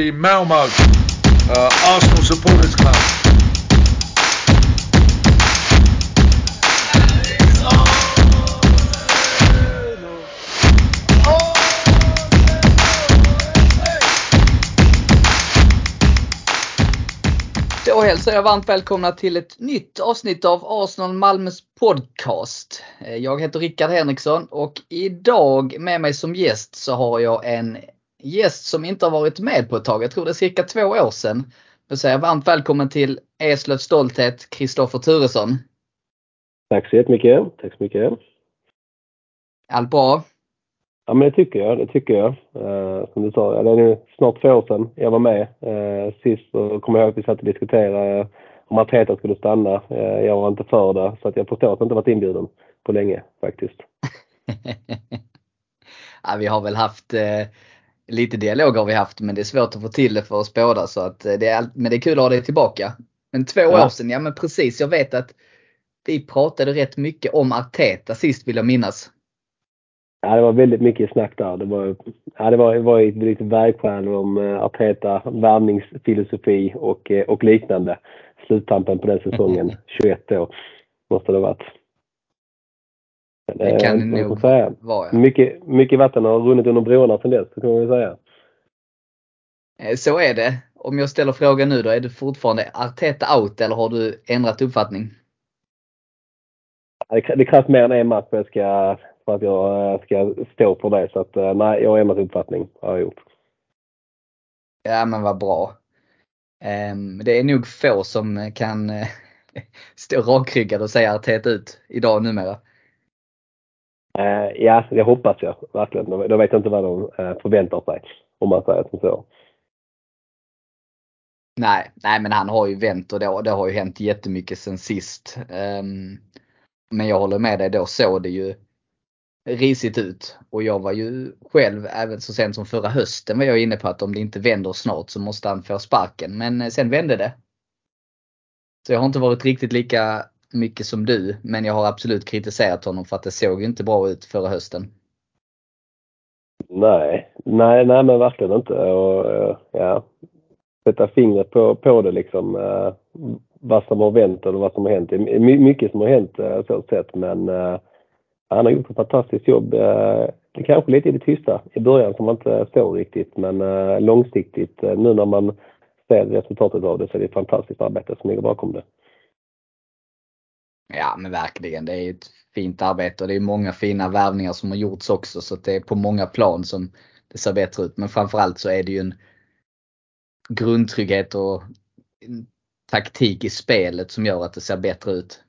the Malmo uh, Arsenal Supporters Club. Då hälsar jag varmt välkomna till ett nytt avsnitt av Arsenal Malmös podcast. Eh, jag heter Rickard Henriksson och idag med mig som gäst så har jag en gäst som inte har varit med på ett tag. Jag tror det är cirka två år sedan. Då säger jag varmt välkommen till Eslövs stolthet, Kristoffer Turesson. Tack så jättemycket. Tack så mycket. Allt bra? Ja men det tycker jag. Det tycker jag. Eh, som du sa, det är nu snart två år sedan jag var med. Eh, sist så kommer jag ihåg att vi satt och diskuterade om Arteta skulle stanna. Eh, jag var inte för det så att jag förstår att jag inte varit inbjuden på länge faktiskt. ja, vi har väl haft lite dialog har vi haft men det är svårt att få till det för oss båda. Så att, eh, det är, men det är kul att ha dig tillbaka. Men två Ja. år sedan, ja men precis. Jag vet att vi pratade rätt mycket om Arteta sist vill jag minnas. Ja, det var väldigt mycket snack där. Det var, ja, det var, det var ju lite vägstjärnor om uh, Arteta, värvningsfilosofi och, eh, och liknande. Sluttampen på den säsongen, 21 då, måste det ha varit. Det kan det Eh, nog säga? vara. Ja. Mycket, mycket vatten har runnit under broarna sedan dess, det kan man säga. Eh, Så är det. Om jag ställer frågan nu då, är du fortfarande Arteta out eller har du ändrat uppfattning? Det, krävs mer än en match för att jag ska, för att jag eh, ska stå för det. Så att, eh, nej, jag har ändrat uppfattning. Har jag gjort. Ja men vad bra. Ehm, Det är nog få som kan eh, stå rakryggade och säga Arteta ut idag numera. Eh, ja, det hoppas jag verkligen. Då vet jag inte vad de eh, förväntar sig. Om man säger som så. Nej, nej men han har ju vänt och det, det har ju hänt jättemycket sen sist. Um, men jag håller med dig, då såg det ju risigt ut. Och jag var ju själv, även så sent som förra hösten var jag inne på att om det inte vänder snart så måste han få sparken. Men eh, sen vände det. Så jag har inte varit riktigt lika mycket som du, men jag har absolut kritiserat honom för att det såg inte bra ut förra hösten. Nej, nej, nej men verkligen inte. Och, eh, ja, sätta fingret på, på det liksom. Eh, vad som har vänt eller vad som har hänt. Det är my- mycket som har hänt eh, så sett men han har gjort ett fantastiskt jobb. Det kanske lite i det tysta i början som man inte såg riktigt men långsiktigt nu när man ser resultatet av det så är det ett fantastiskt arbete som ligger bakom det. Ja men verkligen, det är ett fint arbete och det är många fina värvningar som har gjorts också så att det är på många plan som det ser bättre ut. Men framförallt så är det ju en grundtrygghet och taktik i spelet som gör att det ser bättre ut.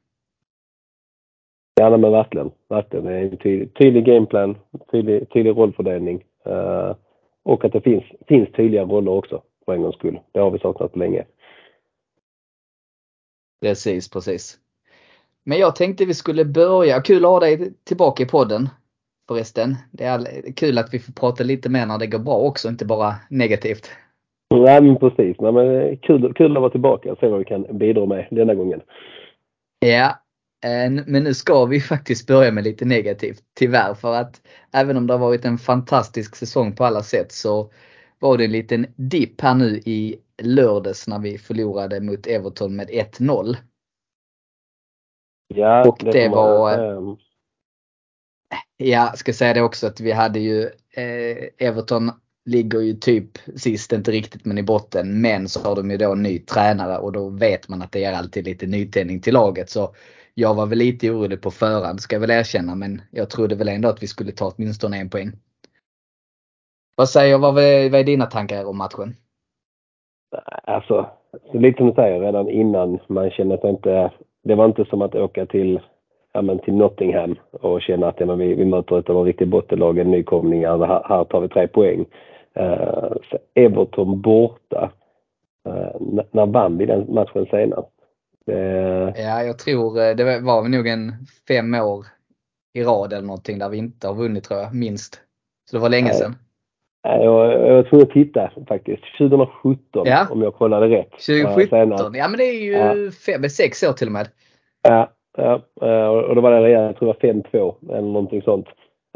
Ja nej, men verkligen, verkligen. Det är en tydlig, tydlig gameplan, tydlig, tydlig rollfördelning eh, och att det finns, finns tydliga roller också för en gångs skull. Det har vi saknat länge. Precis, precis. Men jag tänkte vi skulle börja, kul att ha dig tillbaka i podden förresten. Det är kul att vi får prata lite mer när det går bra också, inte bara negativt. Nej men precis. Nej, men kul, kul att vara tillbaka och se vad vi kan bidra med denna gången. Ja, eh, men nu ska vi faktiskt börja med lite negativt tyvärr för att även om det har varit en fantastisk säsong på alla sätt så var det en liten dipp här nu i lördags när vi förlorade mot Everton med 1-0. Ja, Och det man var- säga. Ja, ska säga det också att vi hade ju eh, Everton ligger ju typ sist, inte riktigt men i botten. Men så har de ju då ny tränare och då vet man att det ger alltid lite nytändning till laget. Så jag var väl lite orolig på förhand ska jag väl erkänna men jag trodde väl ändå att vi skulle ta åtminstone en poäng. Vad säger, vad, är- vad är dina tankar om matchen? Alltså, lite som du säger redan innan man känner att det inte, det var inte som att åka till, ja, men till Nottingham och känna att ja, men vi, vi möter ett av de riktiga bottenlagen, nykomlingar, här, här tar vi tre poäng. Uh, så Everton borta. Uh, när, vann vi den matchen senast? Det- Ja, jag tror eh, det var nog en fem år i rad eller någonting där vi inte har vunnit tror jag, minst. Så det var länge sedan. Jag, jag var tvungen att titta faktiskt. 2017 Ja. om jag kollade rätt. Eh, 2017, senast. ja men det är ju fem, sex år till och med. Ja, ja, eh, och då var det redan, jag tror det var 5-2 eller någonting sånt.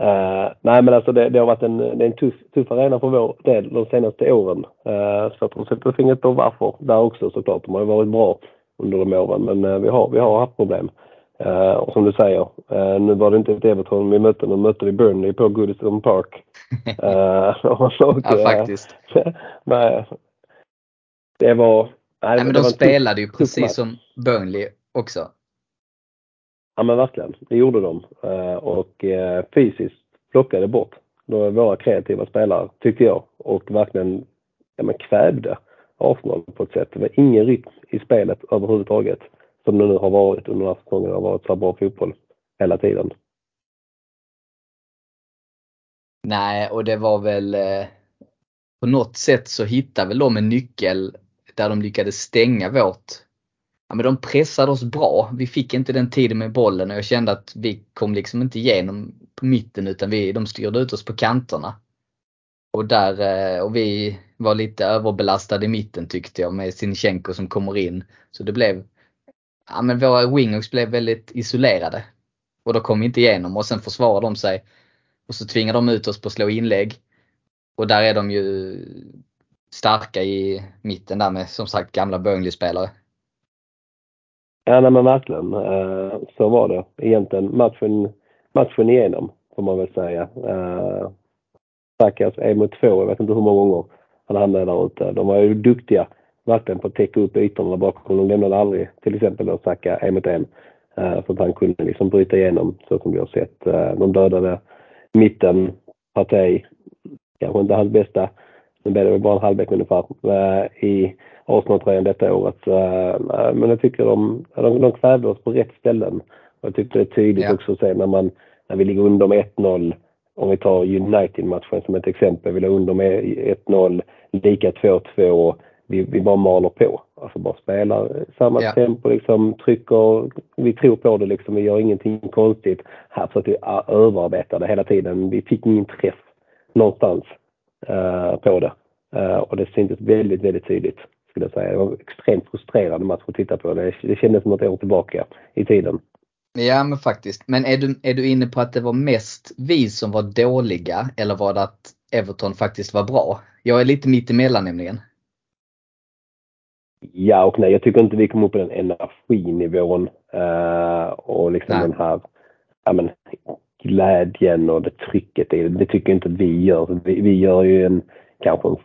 Uh, nej men alltså det, det, har varit en, det är en tuff, tuff arena för vår del de senaste åren. Uh, så att de sätter fingret på varför där också såklart. De har ju varit bra under de åren men uh, vi, har, vi har haft problem. och som du säger, nu var det inte ett Everton vi mötte, nu mötte vi Burnley på Goodison Park. och, och, ja faktiskt. nej, det var... Nej, nej men de spelade ju precis som Burnley också. Ja men verkligen, det gjorde de. Eh, och eh, fysiskt plockade bort våra kreativa spelare, tyckte jag. Och verkligen ja, men kvävde Arsenal på ett sätt. Det var ingen rytm i spelet överhuvudtaget. Som det nu har varit under den här säsongen. Det har varit så bra fotboll hela tiden. Nej, och det var väl eh, på något sätt så hittade väl de en nyckel där de lyckades stänga vårt ja, men de pressade oss bra. Vi fick inte den tiden med bollen och jag kände att vi kom liksom inte igenom på mitten utan vi, de styrde ut oss på kanterna. Och där, eh, och vi var lite överbelastade i mitten tyckte jag med Sinchenko som kommer in. Så det blev, ja men våra wingers blev väldigt isolerade. Och då kom vi inte igenom och sen försvarade de sig. Och så tvingar de ut oss på att slå inlägg. Och där är de ju starka i mitten där med som sagt gamla Burnley-spelare. Ja, nej, men verkligen. Eh, så var det egentligen matchen, matchen igenom, får man väl säga. Eh, Stackars en mot två, jag vet inte hur många gånger han hamnade där ute. De var ju duktiga verkligen på att täcka upp ytorna bakom. De lämnade aldrig till exempel att Saka en mot eh, en. För att han kunde liksom bryta igenom så som vi har sett. De dödade mitten, Partey, kanske inte hans bästa, nu blev det väl bara en halvlek ungefär, i Arsenal-tröjan detta året. Uh, men jag tycker de, de, de kvävde oss på rätt ställen. Jag tyckte det är tydligt ja. också att se när, man, när vi ligger under med 1-0. Om vi tar United-matchen som ett exempel. Vi låg under med 1-0, lika 2-2. Vi, vi bara maler på. Alltså bara spelar samma ja. tempo liksom, trycker. Vi tror på det liksom. Vi gör ingenting konstigt. Här försökte vi överarbeta det hela tiden. Vi fick ingen träff någonstans uh, på det. Uh, och det syntes väldigt, väldigt tydligt skulle jag säga. Det var en extremt frustrerande match att titta på. Det, det kändes som att år tillbaka i tiden. Ja men faktiskt. Men är du, är du inne på att det var mest vi som var dåliga eller var det att Everton faktiskt var bra? Jag är lite mitt emellan nämligen. Ja och nej, jag tycker inte vi kom upp på den energinivån uh, och liksom nej. den här ja, men, glädjen och det trycket. Det, det tycker inte att vi gör. Vi, vi gör ju en kanske en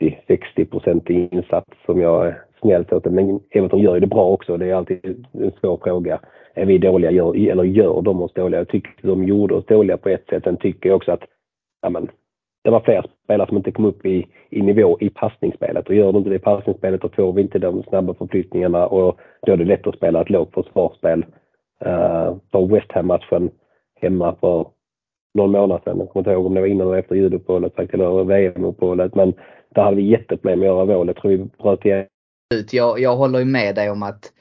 70-60% insats som jag är snällt åt. Men Everton gör ju det bra också. Det är alltid en svår fråga. Är vi dåliga gör, eller gör de oss dåliga? Jag tycker de gjorde oss dåliga på ett sätt. Sen tycker jag också att ja, men, det var fler spelare som inte kom upp i, i nivå i passningsspelet. Och gör de inte det i passningsspelet då får vi inte de snabba förflyttningarna och då är det lätt att spela ett lågt försvarsspel. Eh, uh, på West Ham-matchen hemma för någon månad sedan. Jag kommer inte ihåg om det var innan eller efter juluppehållet faktiskt, eller VM-uppehållet. Men där hade vi jätteproblem med att göra mål. Jag tror vi bröt igen. Jag, jag håller ju med dig om att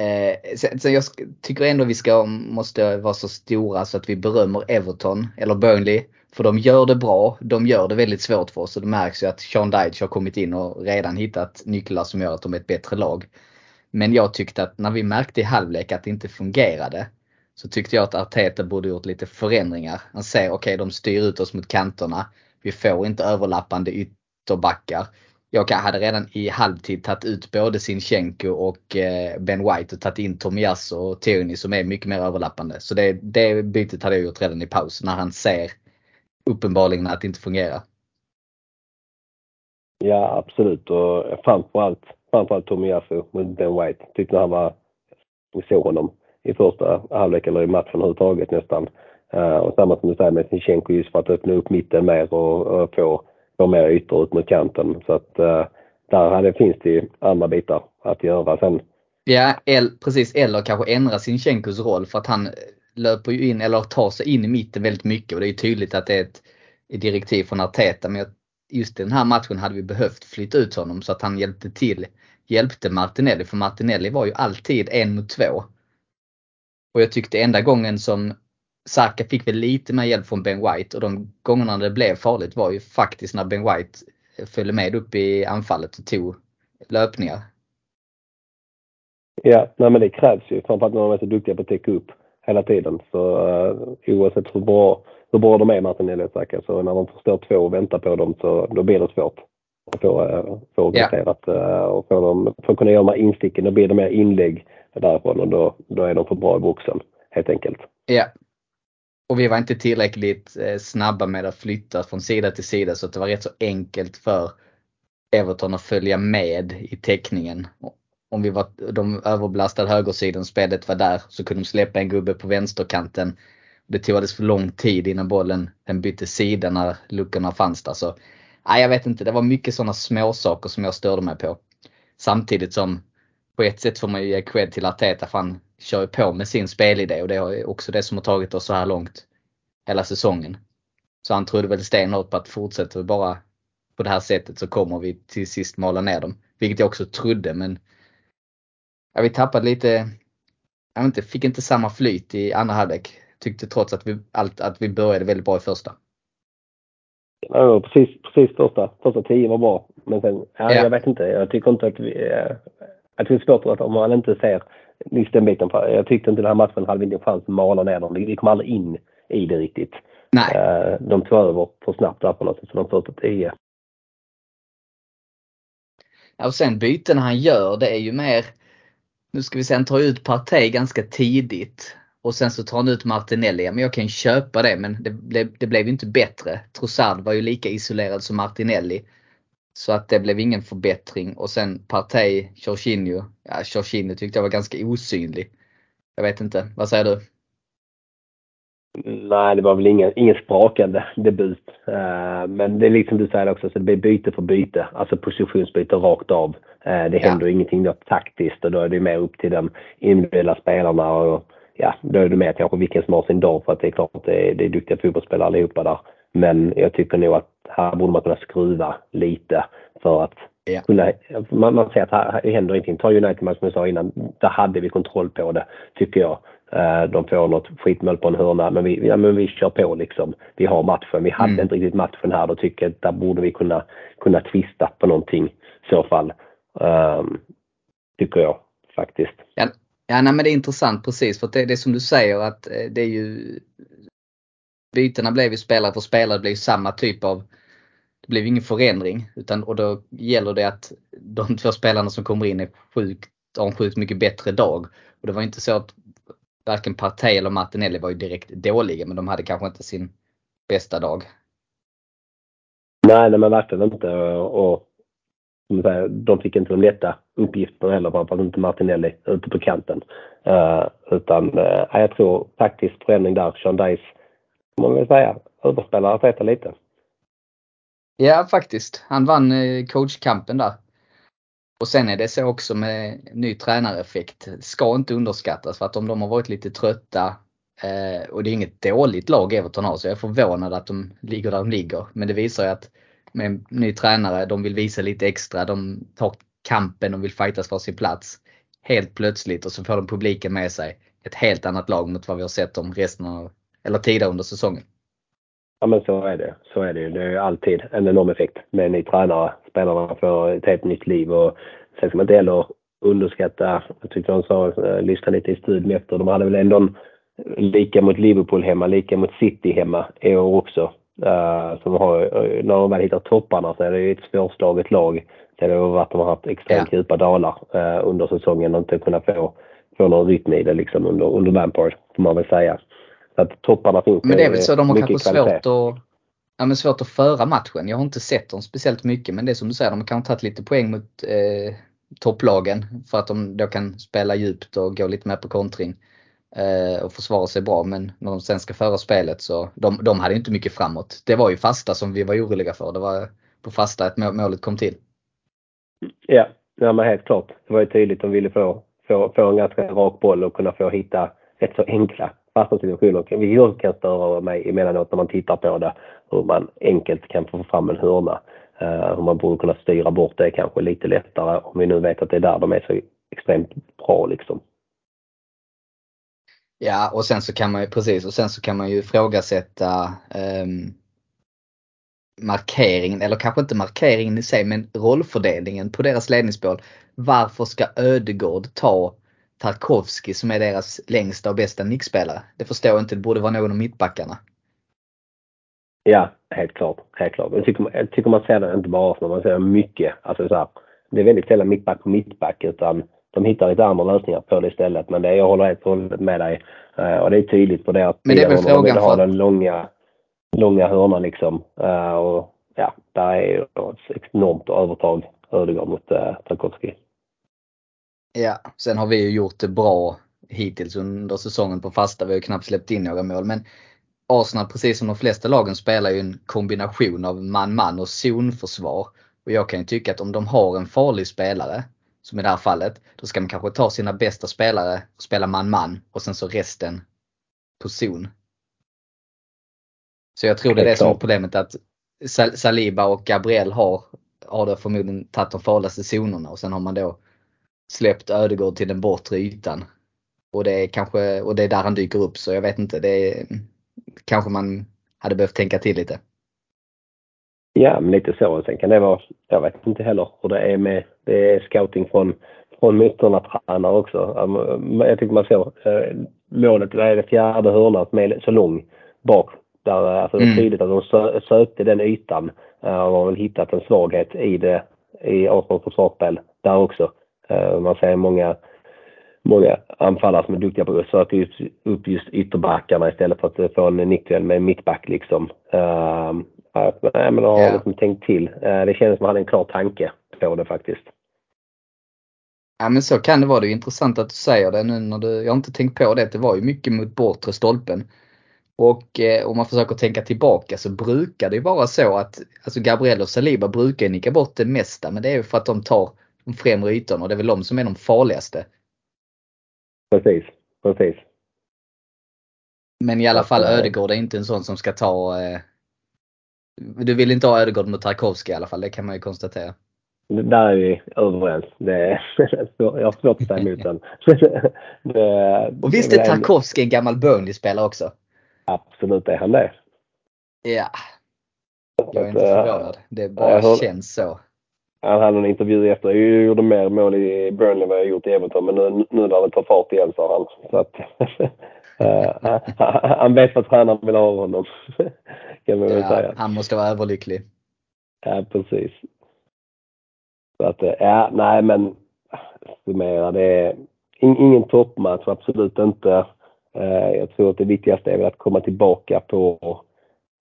eh, sen, sen jag tycker ändå vi ska, måste vara så stora så att vi berömmer Everton eller Burnley. För de gör det bra. De gör det väldigt svårt för oss och det märks ju att Sean Dyche har kommit in och redan hittat nycklar som gör att de är ett bättre lag. Men jag tyckte att när vi märkte i halvlek att det inte fungerade så tyckte jag att Arteta borde gjort lite förändringar. Han säger okej, okay, de styr ut oss mot kanterna. Vi får inte överlappande ytterbackar. Jag hade redan i halvtid tagit ut både Sinchenko och eh, Ben White och tagit in Tomias och Tierney som är mycket mer överlappande. Så det, det bytet hade jag gjort redan i paus när han ser uppenbarligen att inte fungerar. Ja absolut och framförallt, framförallt Tomiyasu med Ben White. Tyckte han var, vi såg honom i första halvlek eller i matchen överhuvudtaget nästan. Uh, och samma som du säger med Sinchenko just för att öppna upp mitten mer och, och få, få mer ytor ut mot kanten. Så att uh, där hade, finns det ju andra bitar att göra sen. Ja, el, precis. Eller kanske ändra Sinchenkos roll för att han löper ju in eller tar sig in i mitten väldigt mycket och det är tydligt att det är ett, ett direktiv från Arteta. Men just i den här matchen hade vi behövt flytta ut honom så att han hjälpte till, hjälpte Martinelli. För Martinelli var ju alltid en mot två. Och jag tyckte enda gången som Saka fick väl lite mer hjälp från Ben White och de gångerna det blev farligt var ju faktiskt när Ben White eh, följde med upp i anfallet och tog löpningar. Ja, nej men det krävs ju. Framförallt när de är så duktiga på att täcka upp hela tiden. Så uh, oavsett hur bra hur bra de är Martinelli och. Så när de får stå två och vänta på dem så då blir det svårt att få, uh, få organiserat yeah. och få dem, för att kunna göra de här insticken. Då blir det mer inlägg därifrån och då, då är de för bra i boxen helt enkelt. Ja. Och vi var inte tillräckligt snabba med att flytta från sida till sida så det var rätt så enkelt för Everton att följa med i täckningen. Om vi var, de överbelastade högersidan, spelet var där, så kunde de släppa en gubbe på vänsterkanten. Det tog alldeles för lång tid innan bollen den bytte sida när luckorna fanns där. Så, nej, jag vet inte, det var mycket sådana små saker som jag störde mig på. Samtidigt som på ett sätt får man ju ge cred till Arteta för han kör ju på med sin spelidé och det är också det som har tagit oss så här långt hela säsongen. Så han trodde väl stenhårt på att fortsätter vi bara på det här sättet så kommer vi till sist mala ner dem. Vilket jag också trodde men ja, vi tappade lite, jag vet inte, fick inte samma flyt i andra halvlek. Tyckte trots att vi, allt, att vi började väldigt bra i första. Ja, precis, precis första, första tio var bra. Men sen, ja, ja. jag vet inte, jag tycker inte att vi, eh, att det är svårt att om man inte ser just den biten. Jag tyckte inte den här matchen hade inte en chans att mala ner dem. Vi kom aldrig in i det riktigt. Nej. Eh, de tog över för snabbt där på något sätt, så de första tio. Ja, och sen byten han gör, det är ju mer, nu ska vi se, han tar ut Partey ganska tidigt. Och sen så tar han ut Martinelli. Ja, Men jag kan ju köpa det men det blev, det blev inte bättre. Trossard var ju lika isolerad som Martinelli. Så att det blev ingen förbättring. Och sen Partey, Jorginho. Ja, Jorginho tyckte jag var ganska osynlig. Jag vet inte, vad säger du? Nej, det var väl ingen, ingen sprakande debut. Uh, men det är liksom du säger också, så det blir byte för byte. Alltså positionsbyte rakt av. Uh, det händer ja. ingenting då taktiskt och då är det mer upp till de individuella spelarna. Och, ja, då är det mer kanske vilken som har sin dag för att det är klart det är, det är duktiga fotbollsspelare allihopa där. Men jag tycker nog att här borde man kunna skruva lite för att ja. kunna, man, man ser att här, här händer ingenting. Ta United som jag sa innan, där hade vi kontroll på det tycker jag. Eh, de får något skitmål på en hörna men vi, ja, men vi kör på liksom. Vi har matchen. Vi hade mm. inte riktigt matchen här. Då tycker jag att där borde vi kunna, kunna twista på någonting i så fall. Um, tycker jag faktiskt. Ja, ja nej, men det är intressant precis för det, det är som du säger att eh, det är ju bytena blev ju spelare för spelare, det blev samma typ av det blev ingen förändring utan och då gäller det att de två spelarna som kommer in är sjukt, har en sjukt mycket bättre dag. Och det var inte så att varken Partey eller Martinelli var ju direkt dåliga men de hade kanske inte sin bästa dag. Nej, nej men verkligen inte. Och, och de fick inte de lätta uppgifterna heller, framförallt inte Martinelli ute på kanten. Uh, utan uh, jag tror faktiskt förändring där. Sean Dice, man vill säga, överspelar Arteta lite. Ja, faktiskt. Han vann eh, coachkampen där. Och sen är det så också med ny tränareffekt. Ska inte underskattas för att om de har varit lite trötta eh, och det är inget dåligt lag Everton har så jag är förvånad att de ligger där de ligger. Men det visar ju att med en ny tränare, de vill visa lite extra. De tar kampen de vill fightas för sin plats. Helt plötsligt och så får de publiken med sig. Ett helt annat lag mot vad vi har sett dem resten av, eller tidigare under säsongen. Ja men så är det. Så är det Det är alltid en enorm effekt med en ny tränare. Spelarna får ett helt nytt liv och sen ska man inte heller underskatta, jag tyckte de sa, eh, lyssna lite i studion efter, de hade väl ändå lika mot Liverpool hemma, lika mot City hemma i år också. Uh, som har, eh, när de väl hittar topparna så är det ett svårslaget lag. Sen har det varit att de har haft extremt ja. djupa dalar uh, under säsongen och inte kunnat få, få någon rytm i det liksom under, under Lampard, får man väl säga. Så att topparna finns Men det är väl så de har kanske svårt att Ja, men svårt att föra matchen. Jag har inte sett dem speciellt mycket men det är som du säger, de har kanske tagit lite poäng mot eh, topplagen för att de då kan spela djupt och gå lite mer på kontring eh, och försvara sig bra. Men när de sen ska föra spelet så de, de hade inte mycket framåt. Det var ju fasta som vi var oroliga för. Det var på fasta att målet kom till. Ja, ja men helt klart. Det var ju tydligt de ville få, få, få en ganska rak boll och kunna få hitta rätt så enkla fasta situationer. Vilket kan störa mig emellanåt när man tittar på det. Hur man enkelt kan få fram en hörna. Eh, hur man borde kunna styra bort det kanske lite lättare om vi nu vet att det är där de är så extremt bra liksom. Ja och sen så kan man ju precis och sen så kan man ju ifrågasätta um, markeringen, eller kanske inte markeringen i sig men rollfördelningen på deras ledningsspår. Varför ska Ödegård ta Tarkovski som är deras längsta och bästa nickspelare. Det förstår jag inte, det borde vara någon av mittbackarna. Ja, helt klart. Helt klart. Jag tycker, jag tycker man ser det inte bara när man ser det mycket. Alltså så här, det är väldigt sällan mittback på mittback utan de hittar lite andra lösningar på det istället. Men det, jag håller helt och hållet med dig. Uh, och det är tydligt på deras Men det är väl frågan vill ha för- den långa, långa hörnan liksom. Uh, och ja, där är ju ett enormt övertag Ödegaard mot uh, Tarkovsky. Ja, sen har vi ju gjort det bra hittills under säsongen på fasta. Vi har ju knappt släppt in några mål. Men Arsenal, precis som de flesta lagen, spelar ju en kombination av man-man och zonförsvar. Och jag kan ju tycka att om de har en farlig spelare, som i det här fallet, då ska man kanske ta sina bästa spelare och spela man-man och sen så resten på zon. Så jag tror det är det som är problemet att Sal- Saliba och Gabriel har, har då förmodligen tagit de farligaste zonerna och sen har man då släppt Ödegård till den bortre ytan. Och det är kanske, och det är där han dyker upp så jag vet inte. Det är, kanske man hade behövt tänka till lite. Ja, men lite så. Sen kan det vara, jag vet inte heller hur det är med, det är scouting från, från motståndartränare också. Jag tycker man ser eh, målet, det är det fjärde som är så lång bak. Där, alltså det är Mm. tydligt att de sö- sökte den ytan eh, och har väl hittat en svaghet i det, i Arsenals försvarsspel där också. Eh, Man ser många, många anfallare som är duktiga på att söka upp just ytterbackarna istället för att eh, få en nickduell med en mittback liksom. Um, Nej, men har Ja. liksom tänkt till. Eh, Det kändes som att man hade en klar tanke på det faktiskt. Ja men så kan det vara. Det är intressant att du säger det nu när du, jag har inte tänkt på det. Det var ju mycket mot bortre stolpen. Och eh, om man försöker tänka tillbaka så brukar det vara så att alltså Gabriel och Saliba brukar nicka bort det mesta. Men det är ju för att de tar de främre ytorna och det är väl de som är de farligaste. Precis, precis. Men i alla fall Ödegård är inte en sån som ska ta eh, Du vill inte ha Ödegård mot Tarkovsky i alla fall, det kan man ju konstatera. Där är vi överens. Det jag har svårt att säga emot den. Och visst är väl en- gammal Burnley-spelare också? Absolut är han det. Ja, jag är inte eh, förvånad. Det bara hör- känns så. Han hade en intervju efter. Jag gjorde mer mål i Burnley än vad jag gjort i Everton. Men nu, nu när det tar fart igen sa han. Så att, eh, han- vet vad tränaren vill ha av honom. Kan man väl Ja, säga. han måste vara överlycklig. Ja, precis. Så att, eh, ja, nej men summera det är in, ingen toppmatch, absolut inte. Eh, jag tror att det viktigaste är väl att komma tillbaka på,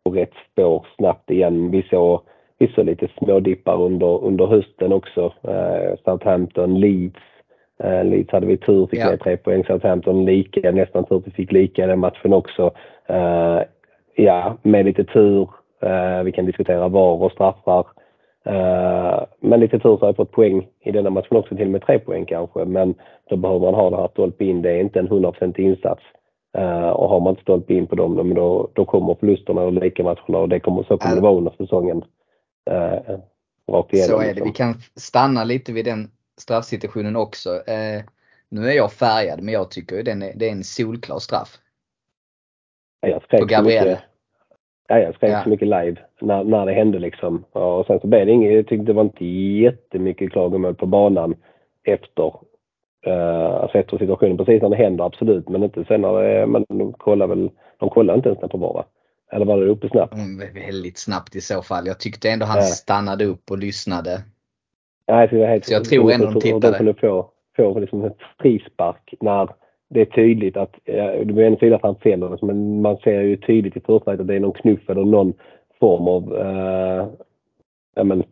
på rätt spår snabbt igen. Vi såg, såg lite smådippar under, under hösten också. Eh, Southampton, Leeds. Eh, Leeds hade vi tur, fick Ja. med tre poäng. Southampton lika, nästan tur vi fick lika den matchen också. Eh, ja, med lite tur. Eh, vi kan diskutera VAR och straffar. Eh, men lite tur så har jag fått poäng i denna matchen också, till och med tre poäng kanske. Men då behöver man ha det här stolpe in. Det är inte en 100% insats. Eh, och har man inte stolpe in på dem, då- då, kommer förlusterna och lika matcherna och det kommer, så kommer det vara under säsongen. Igenom. Så är det. Vi kan stanna lite vid den straffsituationen också. Eh, nu är jag färgad men jag tycker den är, det är en solklar straff. Ja, jag skrek på mycket- Ja, jag skrek Ja. så mycket live när, när det hände liksom. Och sen så blev det inget, jag tyckte det var inte jättemycket klagomål på banan efter, uh, alltså efter situationen. Precis när det händer absolut, men inte sen när det, men de kollar väl, de kollar inte ens på bara. Eller var det uppe snabbt? Mm, Väldigt snabbt i så fall. Jag tyckte ändå han Ja. stannade upp och lyssnade. Nej, så jag, är helt, Så jag tror ändå de tittade. De kunde få, få liksom ett frispark när det är tydligt att, ja, det blir ännu tydligare att han fäller det, men man ser ju tydligt i första att det är någon knuff eller någon form av eh, ja, men,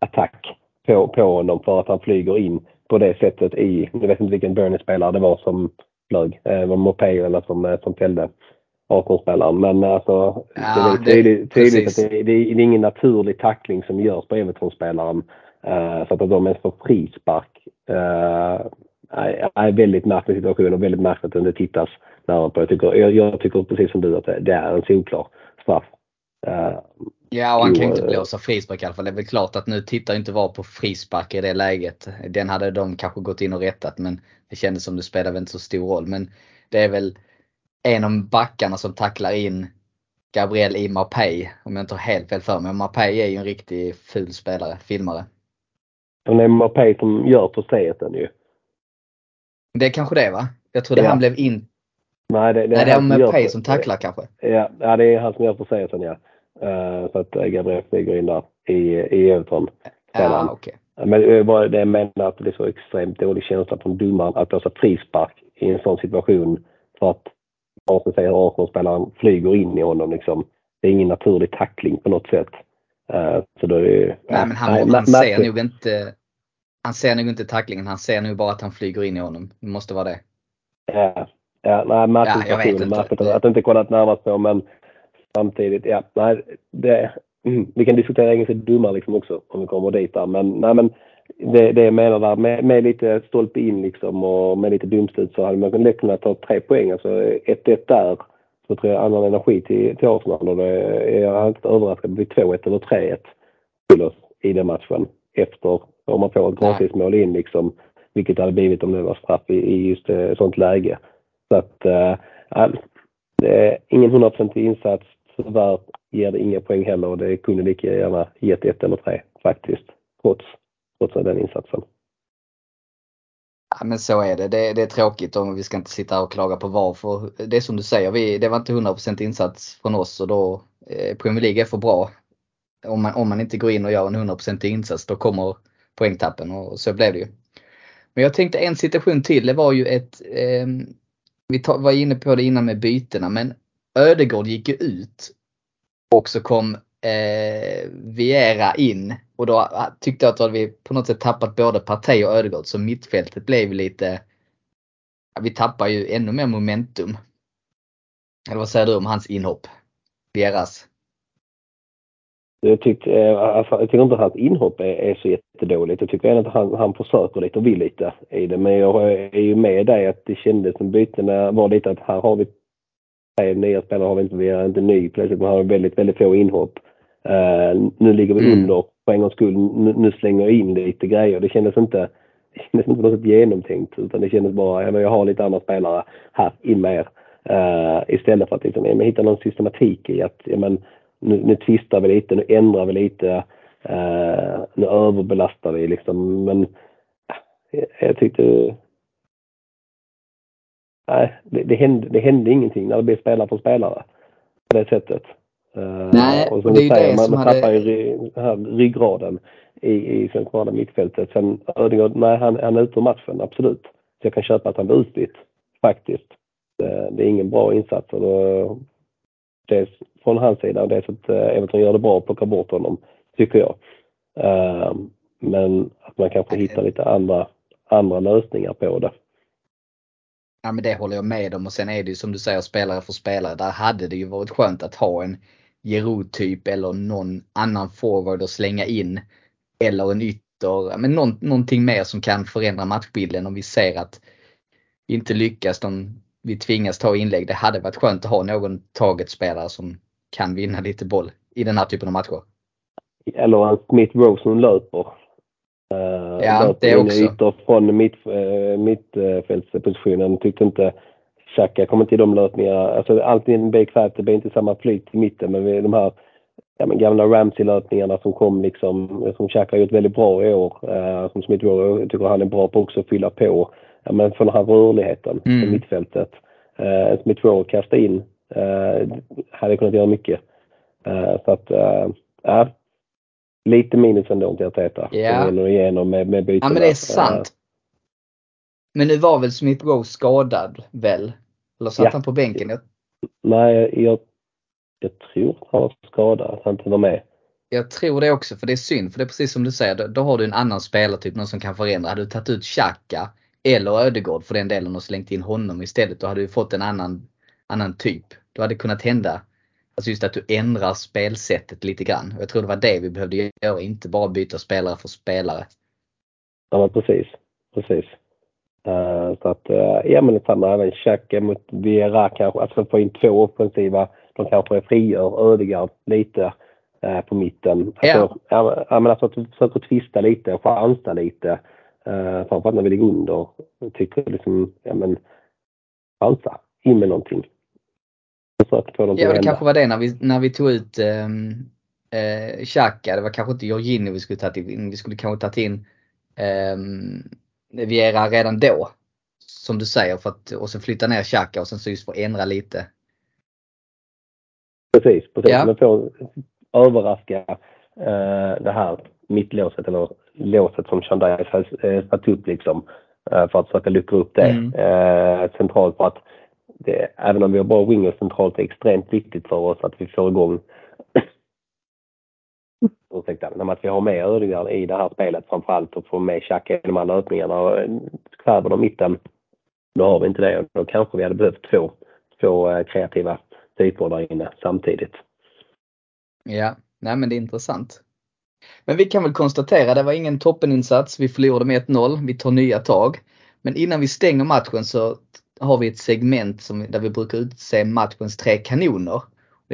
attack på, på honom för att han flyger in på det sättet i, jag vet inte vilken Burnley-spelare det var som flög, eh, det var Mopé eller som, eh, som fällde 18-spelaren. Men alltså, Ja, det är tydligt, det- tydligt precis. att det, det är ingen naturlig tackling som görs på Everton-spelaren. Uh, så att de ens får frispark. Uh, är, väldigt märklig situation och väldigt märkligt att det inte tittas närmare på. Jag tycker, jag, jag tycker precis som du att det, det är en solklar straff. Uh, Ja, och han kan ju inte eh. blåsa frispark i alla fall. Det är väl klart att nu tittar inte VAR på frispark i det läget. Den hade de kanske gått in och rättat men det kändes som det spelade väl inte så stor roll. Men det är väl en av backarna som tacklar in Gabriel i Mapei. Om jag inte har helt fel för mig. Mapei är ju en riktig ful spelare, filmare. och det är Mopé som gör förseelsen ju. Det är kanske det va? Jag trodde Ja. han blev in, Nej, det, det, Nej, det är han som tacklar kanske. Ja, ja, det är han som gör förseelsen ja. Uh, så att eh, Gabriel flyger in där i, i Everton. Ja, okej. Men bara det jag menar att det är så extremt dålig känsla från domaren att blåsa frispark i en sån situation för att Arsenal säger att Arsenal-spelaren flyger in i honom liksom. Det är ingen naturlig tackling på något sätt. Eh, så då är det, Nej, men han, nej, han ser märkligt. nog inte han ser nog inte tacklingen, han ser nog bara att han flyger in i honom. Det måste vara det. Ja, ja nej, märklig Ja, jag vet situation. inte. Märkligt att, att inte kollat närmast på men samtidigt, ja, nej, det, vi kan diskutera engelska domar liksom också om vi kommer dit där. Men, nej, men det, det jag menar där, med, med lite stolpe in liksom och med lite domslut så hade man lätt kunnat ta tre poäng. Alltså 1-1 där så tror jag annan energi till, till Arsenal och det är jag inte överraskad det blir 2-1 eller 3-1 till oss i den matchen. Efter om man får ett gratismål in liksom, vilket det hade blivit om det var straff i, i just eh, ett sånt läge. Så att, eh, det är ingen hundraprocentig insats. Tyvärr ger det inga poäng heller och det kunde lika gärna gett ett eller tre faktiskt. Trots, trots den insatsen. Ja, men så är det. det. Det är tråkigt och vi ska inte sitta och klaga på varför. det är som du säger, vi, det var inte 100% insats från oss och då eh, Premier League är för bra. Om man, om man inte går in och gör en 100% insats då kommer poängtappen och så blev det ju. Men jag tänkte en situation till, det var ju ett, eh, vi var inne på det innan med bytena men Ödegård gick ju ut och så kom eh, Viera in och då ah, tyckte jag att då hade vi på något sätt tappat både Partey och Ödegård så mittfältet blev lite, ja, vi tappar ju ännu mer momentum. Eller vad säger du om hans inhopp? Vieras? Jag tycker, eh, alltså, jag tycker inte att hans inhopp är, är så jättedåligt. Jag tycker ändå att han, han försöker lite och vill lite i det. Men jag är ju med dig att det kändes som bytena var lite att här har vi tre nya spelare, har vi inte, vi är inte ny plötsligt, men har väldigt, väldigt få inhopp. Eh, nu ligger vi Mm. under för en gångs skull. Nu, slänger jag in lite grejer. Det kändes inte, det kändes inte på något sätt genomtänkt utan det kändes bara, jag har lite andra spelare här, in med er. Eh, istället för att liksom, ja, hitta någon systematik i att ja, men, nu, nu twistar vi lite, nu ändrar vi lite, eh, nu överbelastar vi liksom. Men jag, jag tyckte... Nej, det, det, hände, det hände ingenting när det blev spelare för spelare på det sättet. Eh, Nej, och som det är säger, det man, som man hade- tappar ju här ryggraden i, i centrala mittfältet. Sen Ödegaard, nej han, han är ute ur matchen, absolut. Så jag kan köpa att han blir utbytt, faktiskt. Det, det är ingen bra insats. Och då, dels från hans sida och dels att eh, Everton gör det bra och plockar bort honom, tycker jag. Eh, men att man kanske hittar lite andra, andra lösningar på det. Ja men det håller jag med om och sen är det ju som du säger spelare för spelare. Där hade det ju varit skönt att ha en Giroud typ eller någon annan forward att slänga in. Eller en ytter, men någon, någonting mer som kan förändra matchbilden om vi ser att vi inte lyckas. De, vi tvingas ta inlägg. Det hade varit skönt att ha någon taget-spelare som kan vinna lite boll i den här typen av matcher. Eller en Smith Rowe som löper. Uh, Ja, löper det också. ytor från mitt, uh, mittfältspositionen. Tyckte inte Xhaka kom inte i de löpningarna. Alltså alltid en bekvämt, det blir inte samma flyt i mitten men de här ja, men gamla Ramsey-löpningarna som kom liksom, som Xhaka har gjort väldigt bra i år. Uh, som Smith Rowe, tycker han är bra på också att fylla på. Ja, men för den här rörligheten Mm. på mittfältet. Uh, Smith Rowe kasta in, uh, hade kunnat göra mycket. Uh, så att, ja. Lite minus ändå till Arteta. Ja. Som igenom med, med bytena. Ja men det är sant. Men nu var väl Smith Rowe skadad väl? Eller satt Ja. han på bänken? Jag, Nej, jag, jag tror han var skadad, att han inte var med. jag tror det också för det är synd. För det är precis som du säger, då, då har du en annan spelartyp, någon som kan förändra. Hade du tagit ut Xhaka eller Ödegård för den delen och slängt in honom istället, då hade du fått en annan, annan typ. Då hade det kunnat hända, alltså just att du ändrar spelsättet lite grann. Jag tror det var det vi behövde göra, inte bara byta spelare för spelare. Ja, precis. Precis. Eh, så att, uh, ja men detsamma även Xhaka mot Vera kanske, alltså få in två offensiva. De kanske frigör Ödegaard lite eh, på mitten. Alltså, ja. ja, men alltså att du försöker twista lite och chansa lite. Framförallt när vi ligger under. Jag tycker liksom, ja men chansa. In med någonting. Försök få någonting Ja, det hända. kanske var det när vi, när vi tog ut ehm, eh, Xhaka. Det var kanske inte Jorginho vi skulle tagit in. Vi skulle kanske tagit in eh, Viera redan då. som du säger för att, och sen flytta ner Xhaka och sen så just få ändra lite. Precis, precis. Ja. Men få överraska eh, det här mittlåset eller låset som Chandais har eh, satt upp liksom. Eh, för att försöka luckra upp det Mm. eh, centralt. För att det, även om vi har bra wingers centralt är det extremt viktigt för oss att vi får igång Ursäkta, men att vi har med Ödegaard i det här spelet framförallt och får med Xhaka i de andra öppningarna. Och eh, Kväver de mitten, då har vi inte det. och Då kanske vi hade behövt två, två eh, kreativa typer där inne samtidigt. Ja, nej men det är intressant. Men vi kan väl konstatera, det var ingen toppeninsats. Vi förlorade med 1-0. Vi tar nya tag. Men innan vi stänger matchen så har vi ett segment som, där vi brukar utse matchens tre kanoner.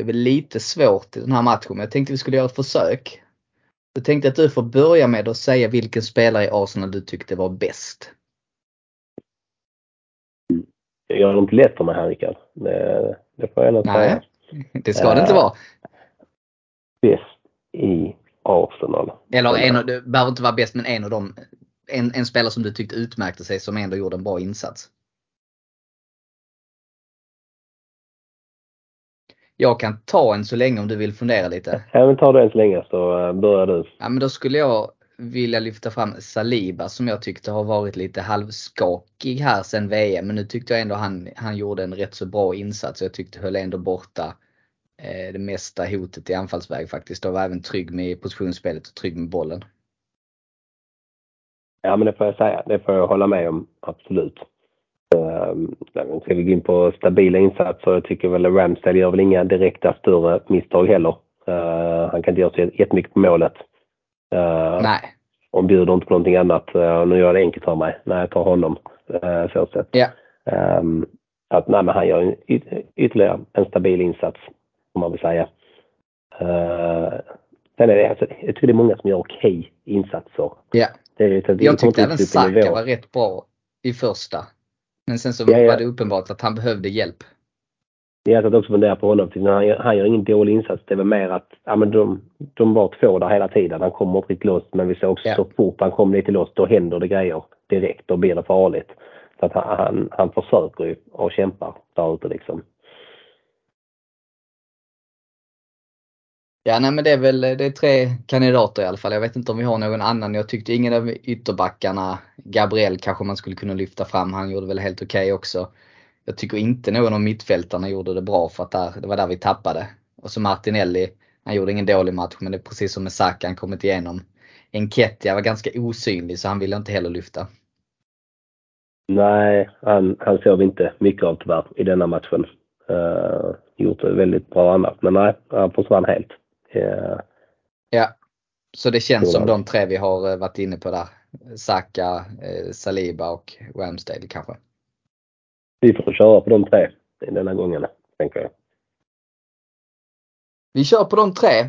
Det är väl lite svårt i den här matchen, men jag tänkte vi skulle göra ett försök. Jag tänkte att du får börja med att säga vilken spelare i Arsenal du tyckte var bäst. Jag gör det inte lätt för mig här Rickard. Det, det får jag nog Nej. säga. Det ska det inte Eh, vara. Bäst i Arsenal. Eller en av, det behöver inte vara bäst, men en av dem. En, en spelare som du tyckte utmärkte sig, som ändå gjorde en bra insats. Jag kan ta en så länge om du vill fundera lite. Ja, men ta det än så länge så eh, börjar du. Ja, men då skulle jag vilja lyfta fram Saliba som jag tyckte har varit lite halvskakig här sen VM. Men nu tyckte jag ändå han, han gjorde en rätt så bra insats. Jag tyckte höll ändå borta eh, det mesta hotet i anfallsväg faktiskt. Och var även trygg med positionsspelet och trygg med bollen. Ja, men det får jag säga. Det får jag hålla med om, absolut. Um, ska vi gå in på stabila insatser? Jag tycker väl Ramsdale gör väl inga direkta större misstag heller. Uh, han kan inte göra så jättemycket på målet. Uh, Nej. och bjuder inte på någonting annat. Uh, nu gör jag det enkelt för mig när jag tar honom. Uh, så. Ja. Um, att nej, men han gör en, yt, ytterligare en stabil insats, om man vill säga. Uh, sen är det, alltså, jag tycker det är många som gör okej insatser. Ja. Det att vi Jag tyckte även Saka var rätt bra i första. Men sen så Ja, ja. var det uppenbart att han behövde hjälp. Jag satt också fundera på honom. Han han gör ingen dålig insats. Det väl mer att ja, men de, de var två där hela tiden. Han kommer inte riktigt loss. Men vi ser också Ja. så fort han kommer lite loss, då händer det grejer direkt. Då blir det farligt. Så att han, han, han försöker ju och kämpar där ute liksom. Ja, nej men det är väl det är tre kandidater i alla fall. Jag vet inte om vi har någon annan. Jag tyckte ingen av ytterbackarna, Gabriel kanske man skulle kunna lyfta fram. Han gjorde väl helt okej också. Jag tycker inte någon av mittfältarna gjorde det bra för att där, det var där vi tappade. Och så Martinelli, han gjorde ingen dålig match men det är precis som med Saka, han kommit igenom. Enketia var ganska osynlig så han ville inte heller lyfta. Nej, han, han såg vi inte mycket av tyvärr i denna matchen. Uh, gjort det väldigt bra annars. Men nej, han försvann helt. Uh, Ja. Så det känns som de tre vi har eh, varit inne på där. Saka, eh, Saliba och Ramsdale kanske. vi får köra på de tre denna gången, tänker jag. Vi kör på de tre.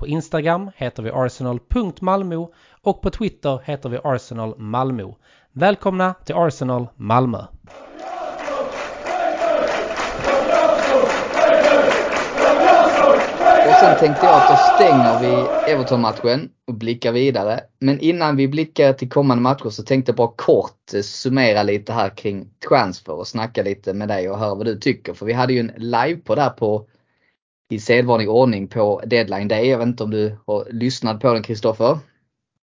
På Instagram heter vi arsenal.malmo och på Twitter heter vi Arsenal Malmö. Välkomna till Arsenal Malmö! Och sen tänkte jag att då stänger vi Everton-matchen och blickar vidare. Men innan vi blickar till kommande matcher så tänkte jag bara kort eh, summera lite här kring transfer och snacka lite med dig och höra vad du tycker. För vi hade ju en live på där på i sedvanlig ordning på deadline day. Jag vet inte om du har lyssnat på den Kristoffer?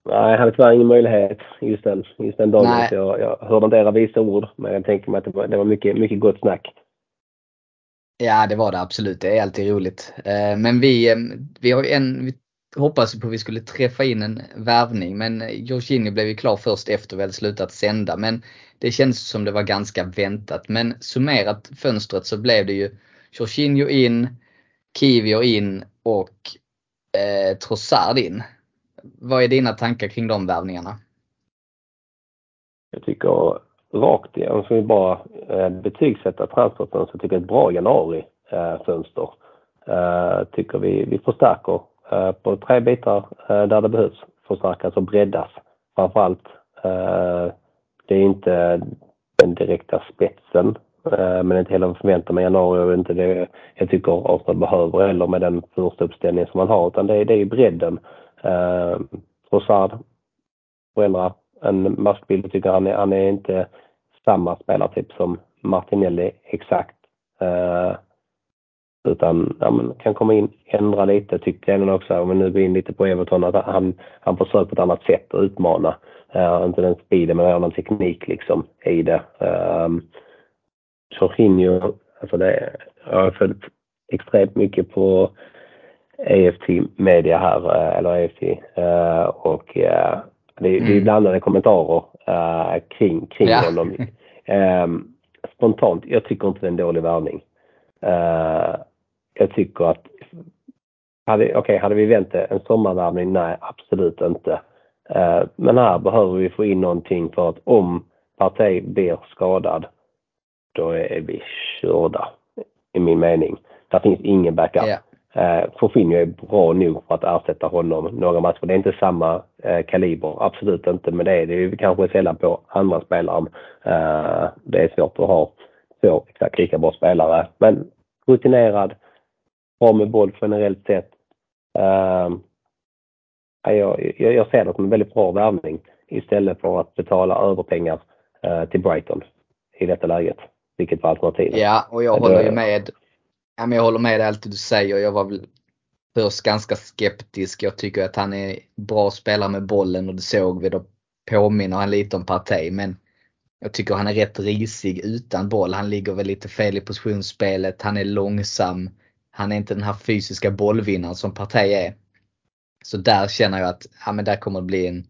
Nej, jag hade tyvärr ingen möjlighet just den, just den dagen. Nej. Jag, jag hörde inte era visa ord. Men jag tänker mig att det var, det var mycket, mycket gott snack. Ja det var det absolut. Det är alltid roligt. Eh, Men vi, eh, vi har en, vi hoppas på att vi skulle träffa in en värvning men Jorginho blev ju klar först efter vi hade slutat sända. Men det känns som det var ganska väntat. Men summerat fönstret så blev det ju Jorginho in, Kivio in och eh, Trossard in. Vad är dina tankar kring de värvningarna? Jag tycker rakt igen, om vi bara eh, betygsätta transferfönstret, tycker jag ett bra januarifönster. Eh, eh, tycker vi, vi förstärker eh, på tre bitar eh, där det behövs förstärkas och breddas. Framförallt, eh, det är inte den direkta spetsen Eh, men inte heller förväntar mig januari och inte det jag tycker Arsenal behöver heller med den första uppställningen som man har. Utan det, det är bredden. Eh, Rosard förändrar en maskbild. tycker han är, han är inte samma spelartyp som Martinelli exakt. Eh, utan ja, men kan komma in, ändra lite tyckte jag också. Om vi nu går in lite på Everton att han, han försöker på ett annat sätt att utmana. Eh, inte den speeden men en annan teknik liksom i det. Eh, Jorginho, alltså det, jag har följt extremt mycket på EFT media här, eh, eller EFT. Eh, och eh, det, mm. det är mm. blandade kommentarer kring, kring ja. honom. Ehm, spontant, jag tycker inte det är en dålig värvning. jag tycker att hade, okay, hade vi väntat en sommarvärvning? Nej, absolut inte. men här behöver vi få in någonting för att om Partey blir skadad då är vi körda i min mening. Där finns ingen backup. Yeah. Uh, Fofinho är bra nog för att ersätta honom några matcher. Det är inte samma uh, kaliber, absolut inte, men det är det ju kanske sällan på andra spelare. Uh, det är svårt att ha två exakt lika bra spelare. Men rutinerad, bra med boll generellt sett. Uh, jag, jag, jag ser det som en väldigt bra värvning istället för att betala överpengar uh, till Brighton i detta läget vilket var alternativet. Ja, och jag håller ju med. Ja, men jag håller med allt du säger. Jag var väl först ganska skeptisk. Jag tycker att han är bra spelare med bollen och det såg vi. Då påminner han lite om Partey. Men jag tycker han är rätt risig utan boll. Han ligger väl lite fel i positionsspelet. Han är långsam. Han är inte den här fysiska bollvinnaren som Partey är. Så där känner jag att ja, men där kommer det bli en